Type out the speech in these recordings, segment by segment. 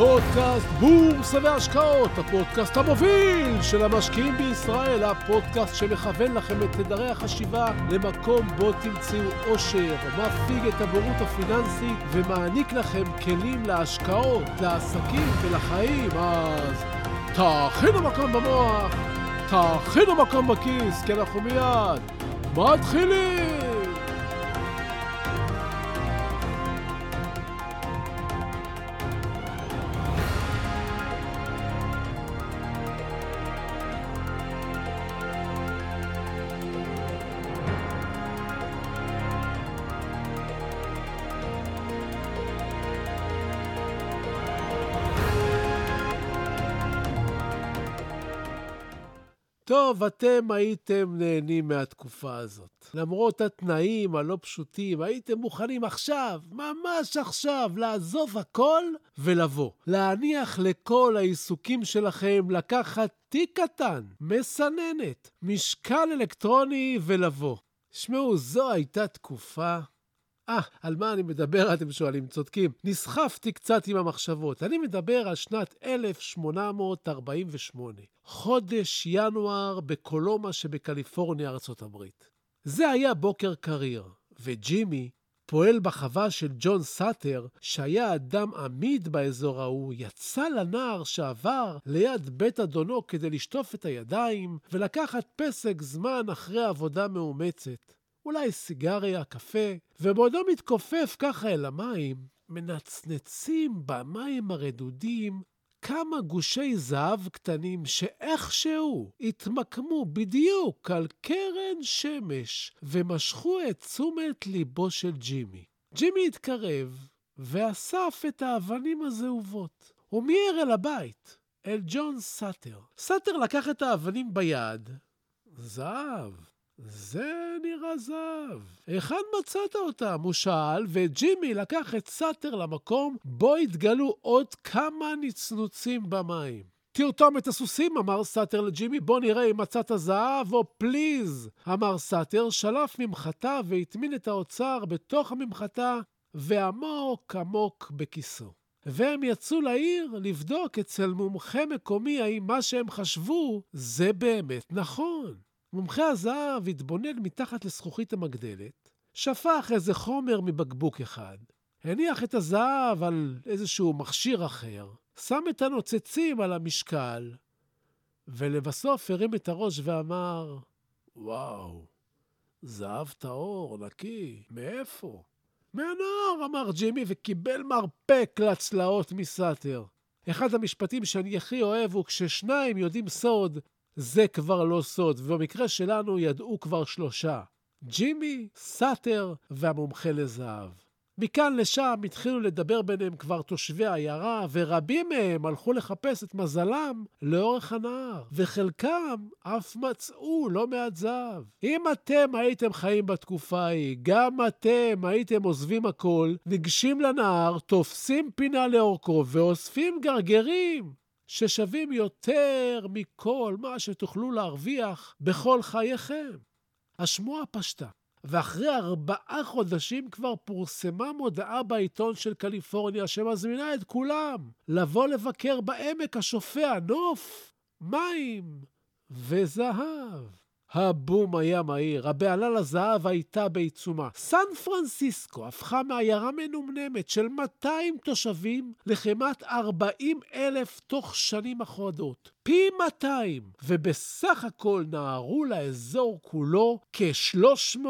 פודקאסט בורסה והשקעות, הפודקאסט המוביל של המשקיעים בישראל, הפודקאסט שמכוון לכם את תדרי החשיבה למקום בו תמצאו אושר, מפיג את הבורות הפיננסית ומעניק לכם כלים להשקעות, לעסקים ולחיים. אז תאכינו מקום במוח, תאכינו מקום בכיס, כי אנחנו מיד מתחילים! טוב, אתם הייתם נהנים מהתקופה הזאת. למרות התנאים הלא פשוטים, הייתם מוכנים עכשיו, ממש עכשיו, לעזוב הכל ולבוא. להניח לכל העיסוקים שלכם לקחת תיק קטן, מסננת, משקל אלקטרוני ולבוא. שמעו, זו הייתה תקופה אה, על מה אני מדבר, אתם שואלים, צודקים. נסחפתי קצת עם המחשבות. אני מדבר על שנת 1848, חודש ינואר בקולומה שבקליפורניה, הברית. זה היה בוקר קריר, וג'ימי, פועל בחווה של ג'ון סאטר, שהיה אדם עמיד באזור ההוא, יצא לנער שעבר ליד בית אדונו כדי לשטוף את הידיים ולקחת פסק זמן אחרי עבודה מאומצת. אולי סיגריה, קפה, ובעודו מתכופף ככה אל המים, מנצנצים במים הרדודים כמה גושי זהב קטנים שאיכשהו התמקמו בדיוק על קרן שמש ומשכו את תשומת ליבו של ג'ימי. ג'ימי התקרב ואסף את האבנים הזהובות. הוא מיהר אל הבית, אל ג'ון סאטר. סאטר לקח את האבנים ביד. זהב, זה נראה זהב. היכן מצאת אותם? הוא שאל, וג'ימי לקח את סאטר למקום בו התגלו עוד כמה נצנוצים במים. תרתום את הסוסים, אמר סאטר לג'ימי, בוא נראה אם מצאת זהב או פליז. אמר סאטר, שלף ממחטה והטמין את האוצר בתוך הממחטה ועמוק עמוק בכיסו. והם יצאו לעיר לבדוק אצל מומחה מקומי האם מה שהם חשבו זה באמת נכון. מומחה הזהב התבונן מתחת לזכוכית המגדלת, שפך איזה חומר מבקבוק אחד, הניח את הזהב על איזשהו מכשיר אחר, שם את הנוצצים על המשקל, ולבסוף הרים את הראש ואמר, וואו, זהב טהור, נקי, מאיפה? מהנהר, אמר ג'ימי, וקיבל מרפק לצלעות מסאטר. אחד המשפטים שאני הכי אוהב הוא כששניים יודעים סוד, זה כבר לא סוד, ובמקרה שלנו ידעו כבר שלושה. ג'ימי, סאטר והמומחה לזהב. מכאן לשם התחילו לדבר ביניהם כבר תושבי העיירה, ורבים מהם הלכו לחפש את מזלם לאורך הנהר, וחלקם אף מצאו לא מעט זהב. אם אתם הייתם חיים בתקופה ההיא, גם אתם הייתם עוזבים הכל, ניגשים לנהר, תופסים פינה לאורכו ואוספים גרגרים. ששווים יותר מכל מה שתוכלו להרוויח בכל חייכם. השמועה פשטה, ואחרי ארבעה חודשים כבר פורסמה מודעה בעיתון של קליפורניה שמזמינה את כולם לבוא לבקר בעמק השופע נוף, מים וזהב. הבום היה מהיר, הבהלה לזהב הייתה בעיצומה. סן פרנסיסקו הפכה מעיירה מנומנמת של 200 תושבים לכמעט 40 אלף תוך שנים אחרות. פי 200, ובסך הכל נהרו לאזור כולו כ-300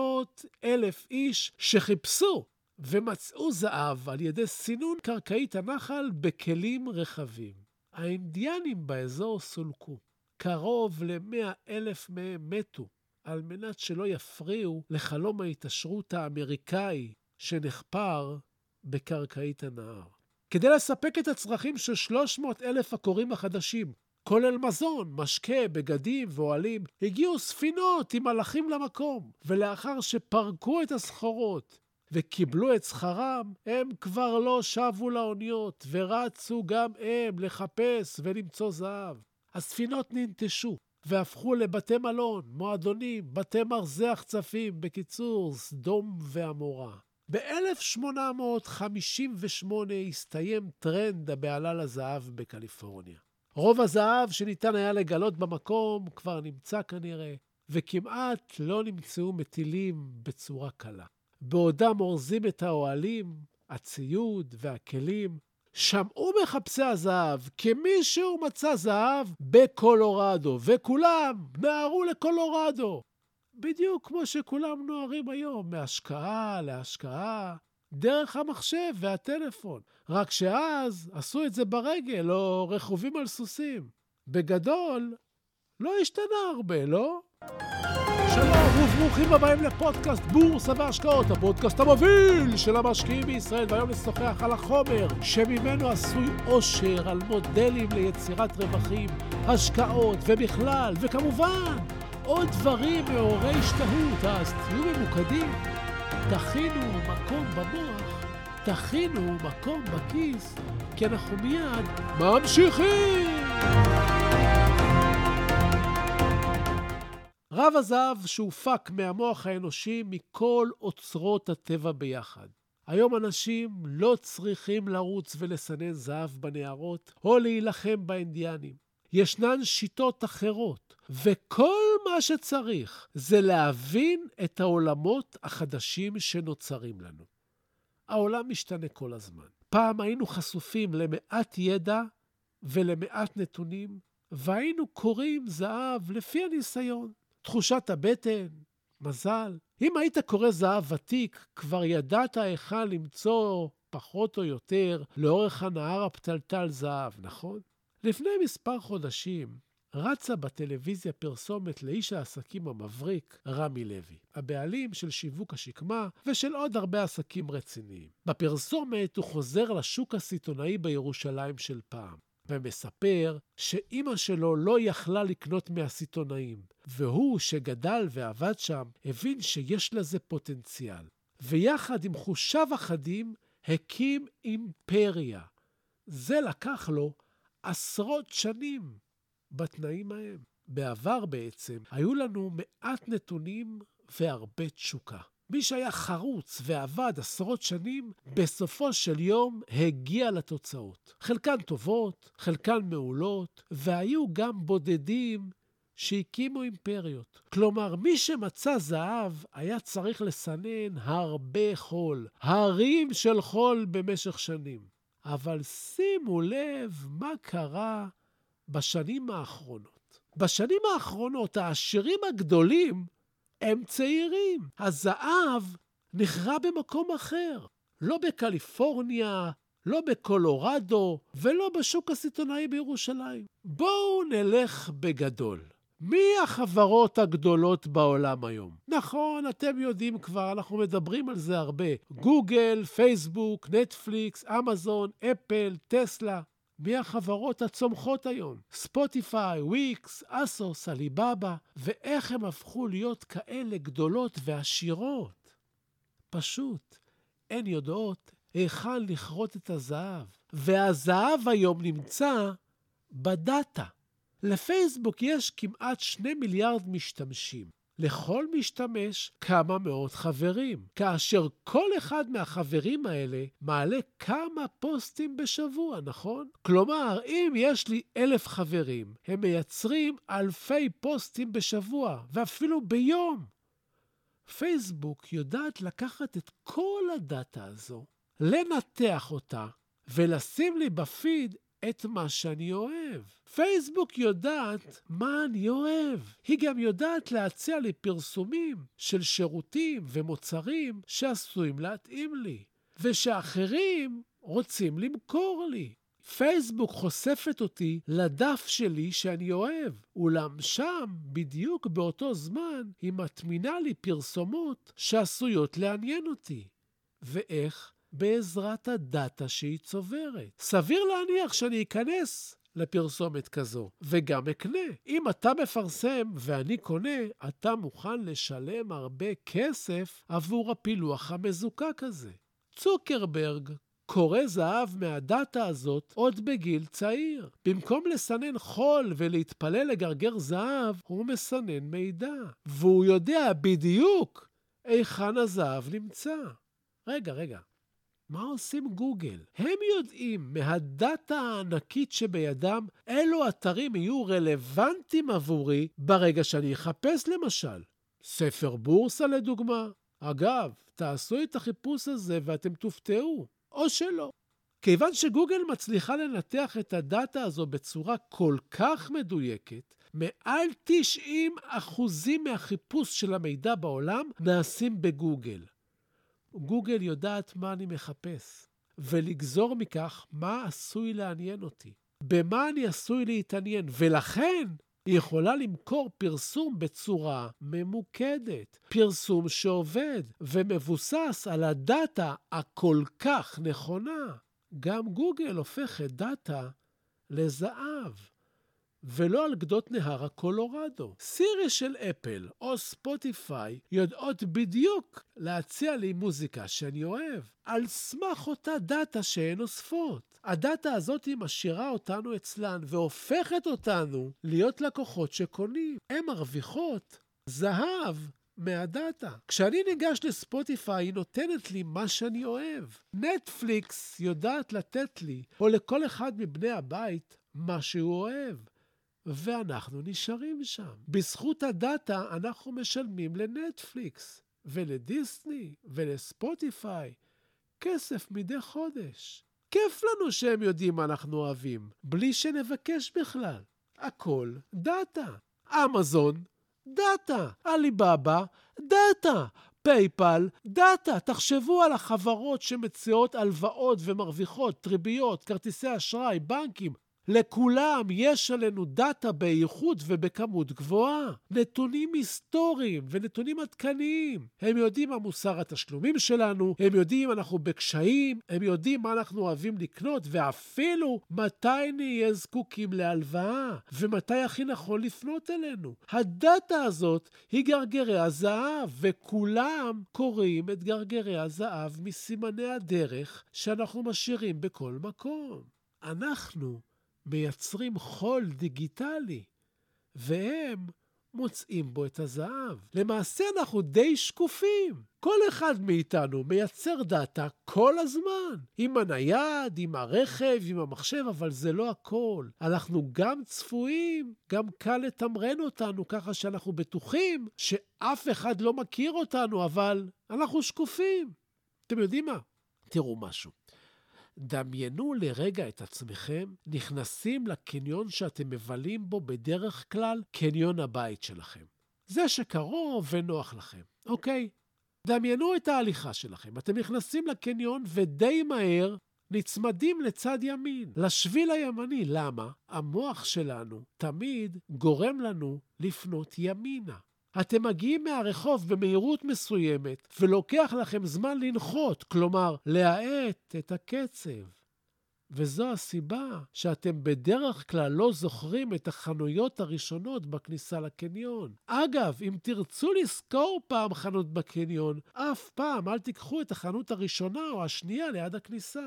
אלף איש שחיפשו ומצאו זהב על ידי סינון קרקעית הנחל בכלים רחבים. האינדיאנים באזור סולקו. קרוב ל-100 אלף מהם מתו, על מנת שלא יפריעו לחלום ההתעשרות האמריקאי שנחפר בקרקעית הנהר. כדי לספק את הצרכים של 300 אלף הקוראים החדשים, כולל מזון, משקה, בגדים ואוהלים, הגיעו ספינות עם מלאכים למקום, ולאחר שפרקו את הסחורות וקיבלו את שכרם, הם כבר לא שבו לאוניות, ורצו גם הם לחפש ולמצוא זהב. הספינות ננטשו והפכו לבתי מלון, מועדונים, בתי מרזח צפים, בקיצור, סדום ועמורה. ב-1858 הסתיים טרנד הבהלה לזהב בקליפורניה. רוב הזהב שניתן היה לגלות במקום כבר נמצא כנראה, וכמעט לא נמצאו מטילים בצורה קלה. בעודם אורזים את האוהלים, הציוד והכלים, שמעו מחפשי הזהב כי מישהו מצא זהב בקולורדו, וכולם נהרו לקולורדו. בדיוק כמו שכולם נוהרים היום, מהשקעה להשקעה, דרך המחשב והטלפון. רק שאז עשו את זה ברגל או רכובים על סוסים. בגדול, לא השתנה הרבה, לא? שלום וברוכים הבאים לפודקאסט בורסה והשקעות, הפודקאסט המוביל של המשקיעים בישראל, והיום נשוחח על החומר שממנו עשוי עושר, על מודלים ליצירת רווחים, השקעות ובכלל, וכמובן, עוד דברים מעוררי השתהות, אז תהיו ממוקדים, תכינו מקום במוח, תכינו מקום בכיס, כי אנחנו מיד ממשיכים! רב הזהב שהופק מהמוח האנושי מכל אוצרות הטבע ביחד. היום אנשים לא צריכים לרוץ ולסנן זהב בנהרות או להילחם באינדיאנים. ישנן שיטות אחרות, וכל מה שצריך זה להבין את העולמות החדשים שנוצרים לנו. העולם משתנה כל הזמן. פעם היינו חשופים למעט ידע ולמעט נתונים, והיינו קוראים זהב לפי הניסיון. תחושת הבטן, מזל. אם היית קורא זהב ותיק, כבר ידעת היכן למצוא, פחות או יותר, לאורך הנהר הפתלתל זהב, נכון? לפני מספר חודשים רצה בטלוויזיה פרסומת לאיש העסקים המבריק, רמי לוי, הבעלים של שיווק השקמה ושל עוד הרבה עסקים רציניים. בפרסומת הוא חוזר לשוק הסיטונאי בירושלים של פעם. ומספר שאימא שלו לא יכלה לקנות מהסיטונאים, והוא, שגדל ועבד שם, הבין שיש לזה פוטנציאל. ויחד עם חושיו אחדים, הקים אימפריה. זה לקח לו עשרות שנים בתנאים ההם. בעבר בעצם היו לנו מעט נתונים והרבה תשוקה. מי שהיה חרוץ ועבד עשרות שנים, בסופו של יום הגיע לתוצאות. חלקן טובות, חלקן מעולות, והיו גם בודדים שהקימו אימפריות. כלומר, מי שמצא זהב היה צריך לסנן הרבה חול, הרים של חול במשך שנים. אבל שימו לב מה קרה בשנים האחרונות. בשנים האחרונות העשירים הגדולים הם צעירים. הזהב נחרע במקום אחר. לא בקליפורניה, לא בקולורדו ולא בשוק הסיטונאי בירושלים. בואו נלך בגדול. מי החברות הגדולות בעולם היום? נכון, אתם יודעים כבר, אנחנו מדברים על זה הרבה. גוגל, פייסבוק, נטפליקס, אמזון, אפל, טסלה. מי החברות הצומחות היום? ספוטיפיי, וויקס, אסוס, עליבאבא, ואיך הם הפכו להיות כאלה גדולות ועשירות. פשוט, הן יודעות היכן לכרות את הזהב, והזהב היום נמצא בדאטה. לפייסבוק יש כמעט שני מיליארד משתמשים. לכל משתמש כמה מאות חברים, כאשר כל אחד מהחברים האלה מעלה כמה פוסטים בשבוע, נכון? כלומר, אם יש לי אלף חברים, הם מייצרים אלפי פוסטים בשבוע, ואפילו ביום. פייסבוק יודעת לקחת את כל הדאטה הזו, לנתח אותה, ולשים לי בפיד את מה שאני אוהב. פייסבוק יודעת מה אני אוהב. היא גם יודעת להציע לי פרסומים של שירותים ומוצרים שעשויים להתאים לי, ושאחרים רוצים למכור לי. פייסבוק חושפת אותי לדף שלי שאני אוהב, אולם שם, בדיוק באותו זמן, היא מטמינה לי פרסומות שעשויות לעניין אותי. ואיך? בעזרת הדאטה שהיא צוברת. סביר להניח שאני אכנס לפרסומת כזו, וגם אקנה. אם אתה מפרסם ואני קונה, אתה מוכן לשלם הרבה כסף עבור הפילוח המזוקק הזה. צוקרברג קורא זהב מהדאטה הזאת עוד בגיל צעיר. במקום לסנן חול ולהתפלל לגרגר זהב, הוא מסנן מידע. והוא יודע בדיוק היכן הזהב נמצא. רגע, רגע, מה עושים גוגל? הם יודעים מהדאטה הענקית שבידם אילו אתרים יהיו רלוונטיים עבורי ברגע שאני אחפש למשל. ספר בורסה לדוגמה. אגב, תעשו את החיפוש הזה ואתם תופתעו, או שלא. כיוון שגוגל מצליחה לנתח את הדאטה הזו בצורה כל כך מדויקת, מעל 90 אחוזים מהחיפוש של המידע בעולם נעשים בגוגל. גוגל יודעת מה אני מחפש, ולגזור מכך מה עשוי לעניין אותי, במה אני עשוי להתעניין, ולכן היא יכולה למכור פרסום בצורה ממוקדת, פרסום שעובד ומבוסס על הדאטה הכל כך נכונה. גם גוגל הופכת דאטה לזהב. ולא על גדות נהר הקולורדו. סירי של אפל או ספוטיפיי יודעות בדיוק להציע לי מוזיקה שאני אוהב, על סמך אותה דאטה שהן אוספות. הדאטה הזאת היא משאירה אותנו אצלן והופכת אותנו להיות לקוחות שקונים. הן מרוויחות זהב מהדאטה. כשאני ניגש לספוטיפיי, היא נותנת לי מה שאני אוהב. נטפליקס יודעת לתת לי, או לכל אחד מבני הבית, מה שהוא אוהב. ואנחנו נשארים שם. בזכות הדאטה אנחנו משלמים לנטפליקס, ולדיסני, ולספוטיפיי, כסף מדי חודש. כיף לנו שהם יודעים מה אנחנו אוהבים, בלי שנבקש בכלל. הכל דאטה. אמזון, דאטה. עליבאבא, דאטה. פייפל, דאטה. תחשבו על החברות שמציעות הלוואות ומרוויחות, ריביות, כרטיסי אשראי, בנקים, לכולם יש עלינו דאטה באיכות ובכמות גבוהה. נתונים היסטוריים ונתונים עדכניים. הם יודעים מה מוסר התשלומים שלנו, הם יודעים אם אנחנו בקשיים, הם יודעים מה אנחנו אוהבים לקנות, ואפילו מתי נהיה זקוקים להלוואה, ומתי הכי נכון לפנות אלינו. הדאטה הזאת היא גרגרי הזהב, וכולם כורים את גרגרי הזהב מסימני הדרך שאנחנו משאירים בכל מקום. אנחנו מייצרים חול דיגיטלי, והם מוצאים בו את הזהב. למעשה אנחנו די שקופים. כל אחד מאיתנו מייצר דאטה כל הזמן. עם הנייד, עם הרכב, עם המחשב, אבל זה לא הכל. אנחנו גם צפויים, גם קל לתמרן אותנו ככה שאנחנו בטוחים שאף אחד לא מכיר אותנו, אבל אנחנו שקופים. אתם יודעים מה? תראו משהו. דמיינו לרגע את עצמכם נכנסים לקניון שאתם מבלים בו בדרך כלל קניון הבית שלכם. זה שקרוב ונוח לכם, אוקיי? דמיינו את ההליכה שלכם. אתם נכנסים לקניון ודי מהר נצמדים לצד ימין, לשביל הימני. למה? המוח שלנו תמיד גורם לנו לפנות ימינה. אתם מגיעים מהרחוב במהירות מסוימת, ולוקח לכם זמן לנחות, כלומר, להאט את הקצב. וזו הסיבה שאתם בדרך כלל לא זוכרים את החנויות הראשונות בכניסה לקניון. אגב, אם תרצו לזכור פעם חנות בקניון, אף פעם אל תיקחו את החנות הראשונה או השנייה ליד הכניסה.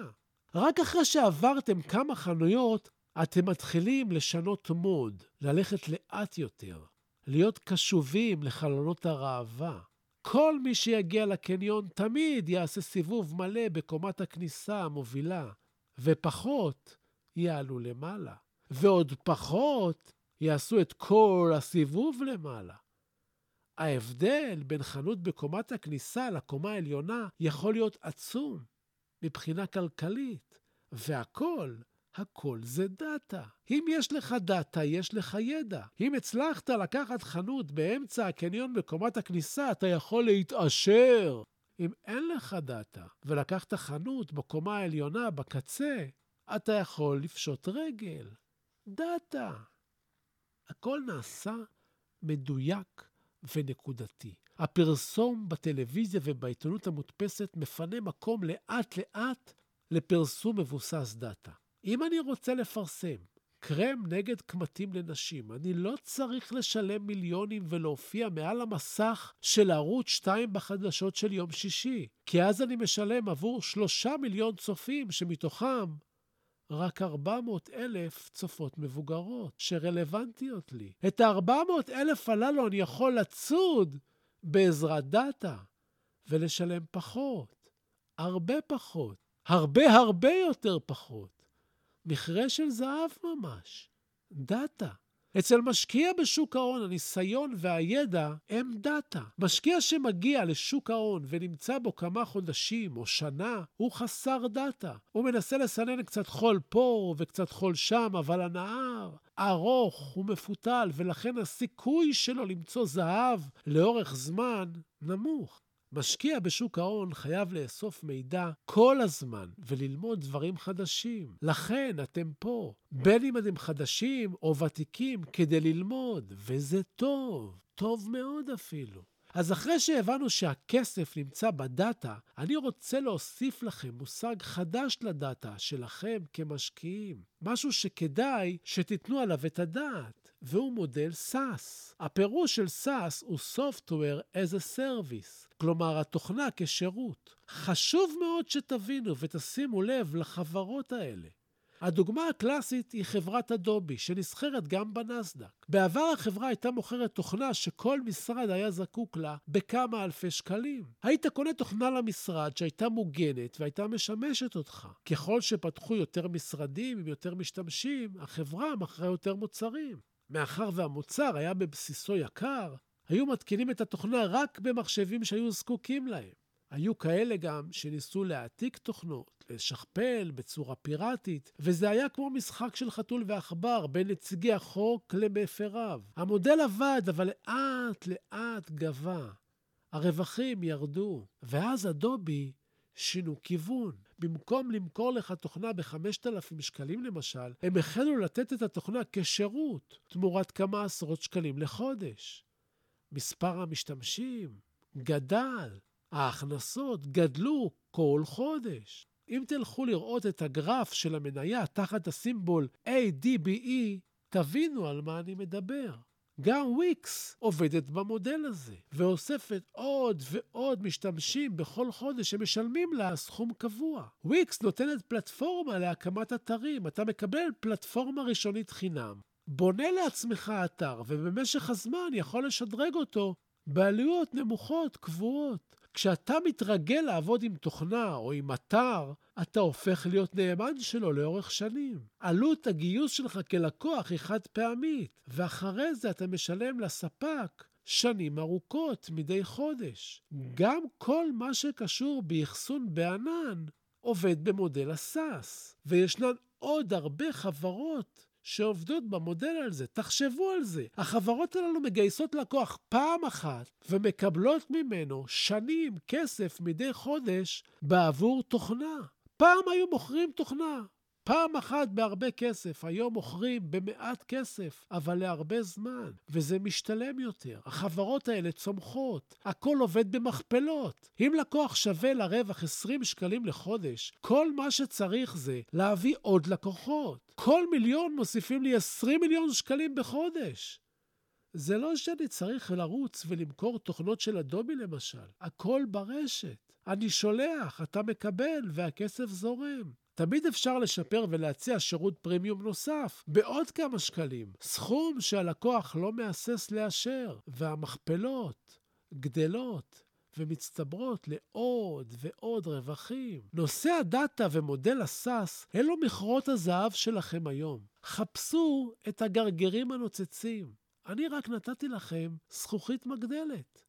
רק אחרי שעברתם כמה חנויות, אתם מתחילים לשנות מוד, ללכת לאט יותר. להיות קשובים לחלונות הראווה. כל מי שיגיע לקניון תמיד יעשה סיבוב מלא בקומת הכניסה המובילה, ופחות יעלו למעלה, ועוד פחות יעשו את כל הסיבוב למעלה. ההבדל בין חנות בקומת הכניסה לקומה העליונה יכול להיות עצום מבחינה כלכלית, והכל הכל זה דאטה. אם יש לך דאטה, יש לך ידע. אם הצלחת לקחת חנות באמצע הקניון בקומת הכניסה, אתה יכול להתעשר. אם אין לך דאטה ולקחת חנות בקומה העליונה, בקצה, אתה יכול לפשוט רגל. דאטה. הכל נעשה מדויק ונקודתי. הפרסום בטלוויזיה ובעיתונות המודפסת מפנה מקום לאט-לאט לפרסום מבוסס דאטה. אם אני רוצה לפרסם קרם נגד קמטים לנשים, אני לא צריך לשלם מיליונים ולהופיע מעל המסך של ערוץ 2 בחדשות של יום שישי, כי אז אני משלם עבור שלושה מיליון צופים, שמתוכם רק 400 אלף צופות מבוגרות שרלוונטיות לי. את ה-400 אלף הללו אני יכול לצוד בעזרת דאטה ולשלם פחות. הרבה פחות. הרבה הרבה יותר פחות. מכרה של זהב ממש. דאטה. אצל משקיע בשוק ההון, הניסיון והידע הם דאטה. משקיע שמגיע לשוק ההון ונמצא בו כמה חודשים או שנה, הוא חסר דאטה. הוא מנסה לסנן קצת חול פה וקצת חול שם, אבל הנהר ארוך ומפותל, ולכן הסיכוי שלו למצוא זהב לאורך זמן נמוך. משקיע בשוק ההון חייב לאסוף מידע כל הזמן וללמוד דברים חדשים. לכן אתם פה, בין אם אתם חדשים או ותיקים, כדי ללמוד, וזה טוב, טוב מאוד אפילו. אז אחרי שהבנו שהכסף נמצא בדאטה, אני רוצה להוסיף לכם מושג חדש לדאטה שלכם כמשקיעים. משהו שכדאי שתיתנו עליו את הדעת, והוא מודל SAS. הפירוש של SAS הוא Software as a Service, כלומר התוכנה כשירות. חשוב מאוד שתבינו ותשימו לב לחברות האלה. הדוגמה הקלאסית היא חברת אדובי, שנסחרת גם בנסדק. בעבר החברה הייתה מוכרת תוכנה שכל משרד היה זקוק לה בכמה אלפי שקלים. היית קונה תוכנה למשרד שהייתה מוגנת והייתה משמשת אותך. ככל שפתחו יותר משרדים עם יותר משתמשים, החברה מכרה יותר מוצרים. מאחר והמוצר היה בבסיסו יקר, היו מתקינים את התוכנה רק במחשבים שהיו זקוקים להם. היו כאלה גם שניסו להעתיק תוכנות, לשכפל בצורה פיראטית, וזה היה כמו משחק של חתול ועכבר בין נציגי החוק למפריו. המודל עבד, אבל לאט-לאט גבה. הרווחים ירדו, ואז אדובי שינו כיוון. במקום למכור לך תוכנה ב-5,000 שקלים למשל, הם החלו לתת את התוכנה כשירות, תמורת כמה עשרות שקלים לחודש. מספר המשתמשים גדל, ההכנסות גדלו כל חודש. אם תלכו לראות את הגרף של המניה תחת הסימבול ADBE, תבינו על מה אני מדבר. גם וויקס עובדת במודל הזה, ואוספת עוד ועוד משתמשים בכל חודש שמשלמים לה סכום קבוע. וויקס נותנת פלטפורמה להקמת אתרים, אתה מקבל פלטפורמה ראשונית חינם, בונה לעצמך אתר, ובמשך הזמן יכול לשדרג אותו בעלויות נמוכות, קבועות. כשאתה מתרגל לעבוד עם תוכנה או עם אתר, אתה הופך להיות נאמן שלו לאורך שנים. עלות הגיוס שלך כלקוח היא חד פעמית, ואחרי זה אתה משלם לספק שנים ארוכות מדי חודש. גם כל מה שקשור באחסון בענן עובד במודל הסאס, וישנן עוד הרבה חברות שעובדות במודל על זה. תחשבו על זה. החברות הללו מגייסות לקוח פעם אחת ומקבלות ממנו שנים כסף מדי חודש בעבור תוכנה. פעם היו מוכרים תוכנה. פעם אחת בהרבה כסף, היום מוכרים במעט כסף, אבל להרבה זמן, וזה משתלם יותר. החברות האלה צומחות, הכל עובד במכפלות. אם לקוח שווה לרווח 20 שקלים לחודש, כל מה שצריך זה להביא עוד לקוחות. כל מיליון מוסיפים לי 20 מיליון שקלים בחודש. זה לא שאני צריך לרוץ ולמכור תוכנות של אדובי למשל, הכל ברשת. אני שולח, אתה מקבל, והכסף זורם. תמיד אפשר לשפר ולהציע שירות פרימיום נוסף בעוד כמה שקלים, סכום שהלקוח לא מהסס לאשר, והמכפלות גדלות ומצטברות לעוד ועוד רווחים. נושא הדאטה ומודל הסאס אלו מכרות הזהב שלכם היום. חפשו את הגרגרים הנוצצים. אני רק נתתי לכם זכוכית מגדלת.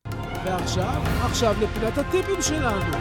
ועכשיו, עכשיו לפינת הטיפים שלנו.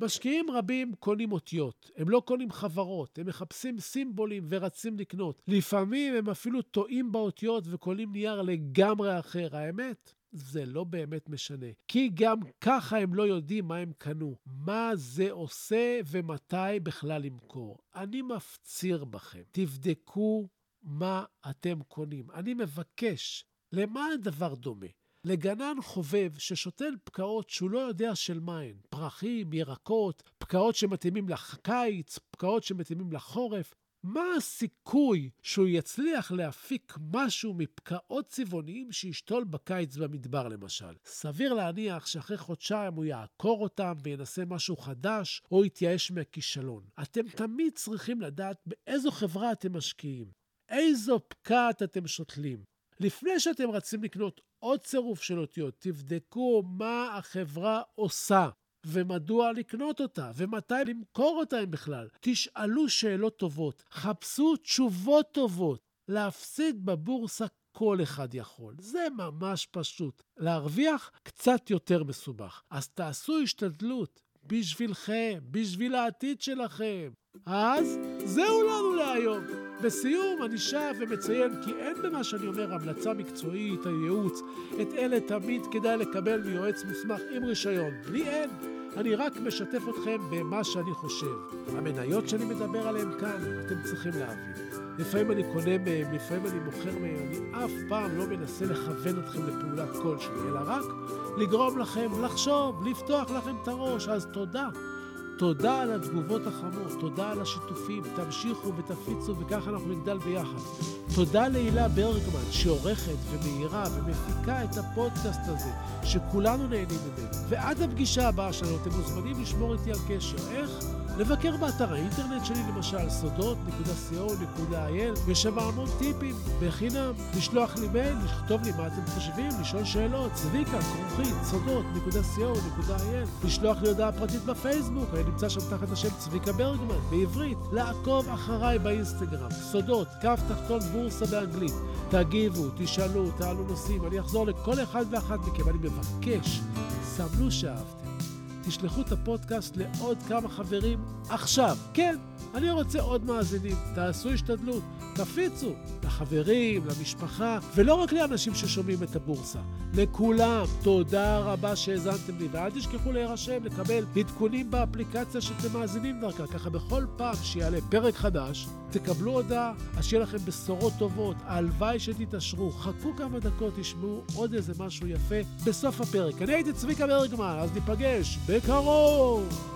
משקיעים רבים קונים אותיות, הם לא קונים חברות, הם מחפשים סימבולים ורצים לקנות. לפעמים הם אפילו טועים באותיות וקונים נייר לגמרי אחר. האמת, זה לא באמת משנה. כי גם ככה הם לא יודעים מה הם קנו, מה זה עושה ומתי בכלל למכור. אני מפציר בכם, תבדקו מה אתם קונים. אני מבקש, למה הדבר דומה? לגנן חובב ששותל פקעות שהוא לא יודע של מה הן, פרחים, ירקות, פקעות שמתאימים לקיץ, פקעות שמתאימים לחורף. מה הסיכוי שהוא יצליח להפיק משהו מפקעות צבעוניים שישתול בקיץ במדבר למשל? סביר להניח שאחרי חודשיים הוא יעקור אותם וינסה משהו חדש, או יתייאש מהכישלון. אתם תמיד צריכים לדעת באיזו חברה אתם משקיעים, איזו פקעת אתם שותלים. לפני שאתם רצים לקנות עוד צירוף של אותיות, תבדקו מה החברה עושה. ומדוע לקנות אותה, ומתי למכור אותה אם בכלל. תשאלו שאלות טובות, חפשו תשובות טובות. להפסיד בבורסה כל אחד יכול. זה ממש פשוט. להרוויח קצת יותר מסובך. אז תעשו השתדלות בשבילכם, בשביל העתיד שלכם. אז זהו לנו להיום. בסיום אני שב ומציין כי אין במה שאני אומר המלצה מקצועית או ייעוץ. את אלה תמיד כדאי לקבל מיועץ מוסמך עם רישיון. לי אין. אני רק משתף אתכם במה שאני חושב. המניות שאני מדבר עליהן כאן, אתם צריכים להבין. לפעמים אני קונה מהם, לפעמים אני מוכר מהם, אני אף פעם לא מנסה לכוון אתכם לפעולה כלשהי, אלא רק לגרום לכם לחשוב, לפתוח לכם את הראש. אז תודה. תודה על התגובות החמות, תודה על השיתופים, תמשיכו ותפיצו וככה אנחנו נגדל ביחד. תודה להילה ברגמן שעורכת ומאירה ומפיקה את הפודקאסט הזה, שכולנו נהנים ממנו. ועד הפגישה הבאה שלנו אתם מוזמנים לשמור איתי על קשר. איך? לבקר באתר האינטרנט שלי למשל, סודות.co.il, יש שם המון טיפים, בחינם, לשלוח לי מייל, לכתוב לי מה אתם חושבים, לשאול שאלות, צביקה, כרוכית, סודות.co.il, לשלוח לי הודעה פרטית בפייסבוק, אני נמצא שם תחת השם צביקה ברגמן, בעברית, לעקוב אחריי באינסטגרם, סודות, קו תחתון בורסה באנגלית, תגיבו, תשאלו, תעלו נושאים, אני אחזור לכל אחד ואחת מכם, אני מבקש, סבלו שאהבתם. תשלחו את הפודקאסט לעוד כמה חברים עכשיו. כן, אני רוצה עוד מאזינים. תעשו השתדלות, תפיצו לחברים, למשפחה, ולא רק לאנשים ששומעים את הבורסה. לכולם, תודה רבה שהאזנתם לי, ואל תשכחו להירשם, לקבל עדכונים באפליקציה שאתם מאזינים דרכה. ככה בכל פעם שיעלה פרק חדש, תקבלו הודעה, אז שיהיה לכם בשורות טובות, הלוואי שתתעשרו. חכו כמה דקות, תשמעו עוד איזה משהו יפה בסוף הפרק. אני הייתי צביקה ברגמן, אז ניפגש בקרוב!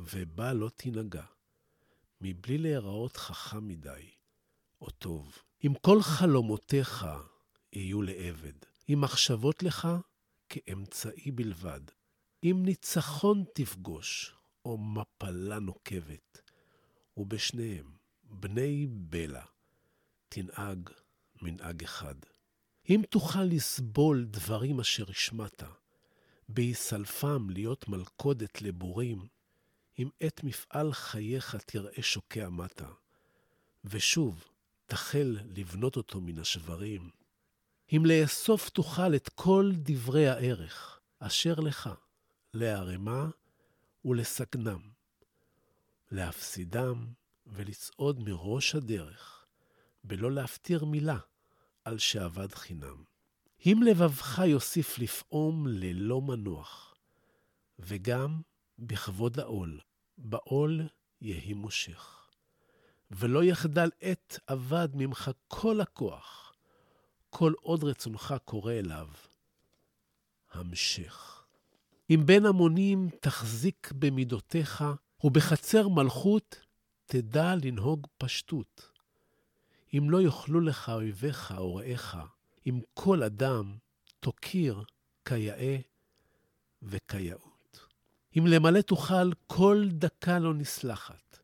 ובה לא תנהגה, מבלי להיראות חכם מדי, או טוב. אם כל חלומותיך יהיו לעבד, אם מחשבות לך כאמצעי בלבד, אם ניצחון תפגוש, או מפלה נוקבת, ובשניהם, בני בלע, תנהג מנהג אחד. אם תוכל לסבול דברים אשר השמעת, בהיסלפם להיות מלכודת לבורים, אם את מפעל חייך תראה שוקע מטה, ושוב תחל לבנות אותו מן השברים, אם לאסוף תוכל את כל דברי הערך אשר לך, להרמה ולסגנם, להפסידם ולצעוד מראש הדרך, בלא להפטיר מילה על שאבד חינם. אם לבבך יוסיף לפעום ללא מנוח, וגם בכבוד העול, בעול יהי מושך. ולא יחדל עת אבד ממך כל הכוח, כל עוד רצונך קורא אליו. המשך. אם בין המונים תחזיק במידותיך, ובחצר מלכות תדע לנהוג פשטות. אם לא יאכלו לך אויביך או רעיך, אם כל אדם תוקיר כיאה וכיאות. אם למלא תוכל, כל דקה לא נסלחת,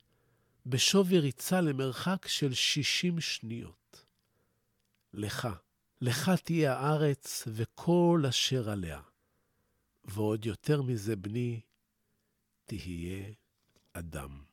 בשווי ריצה למרחק של שישים שניות. לך, לך תהיה הארץ וכל אשר עליה, ועוד יותר מזה, בני, תהיה אדם.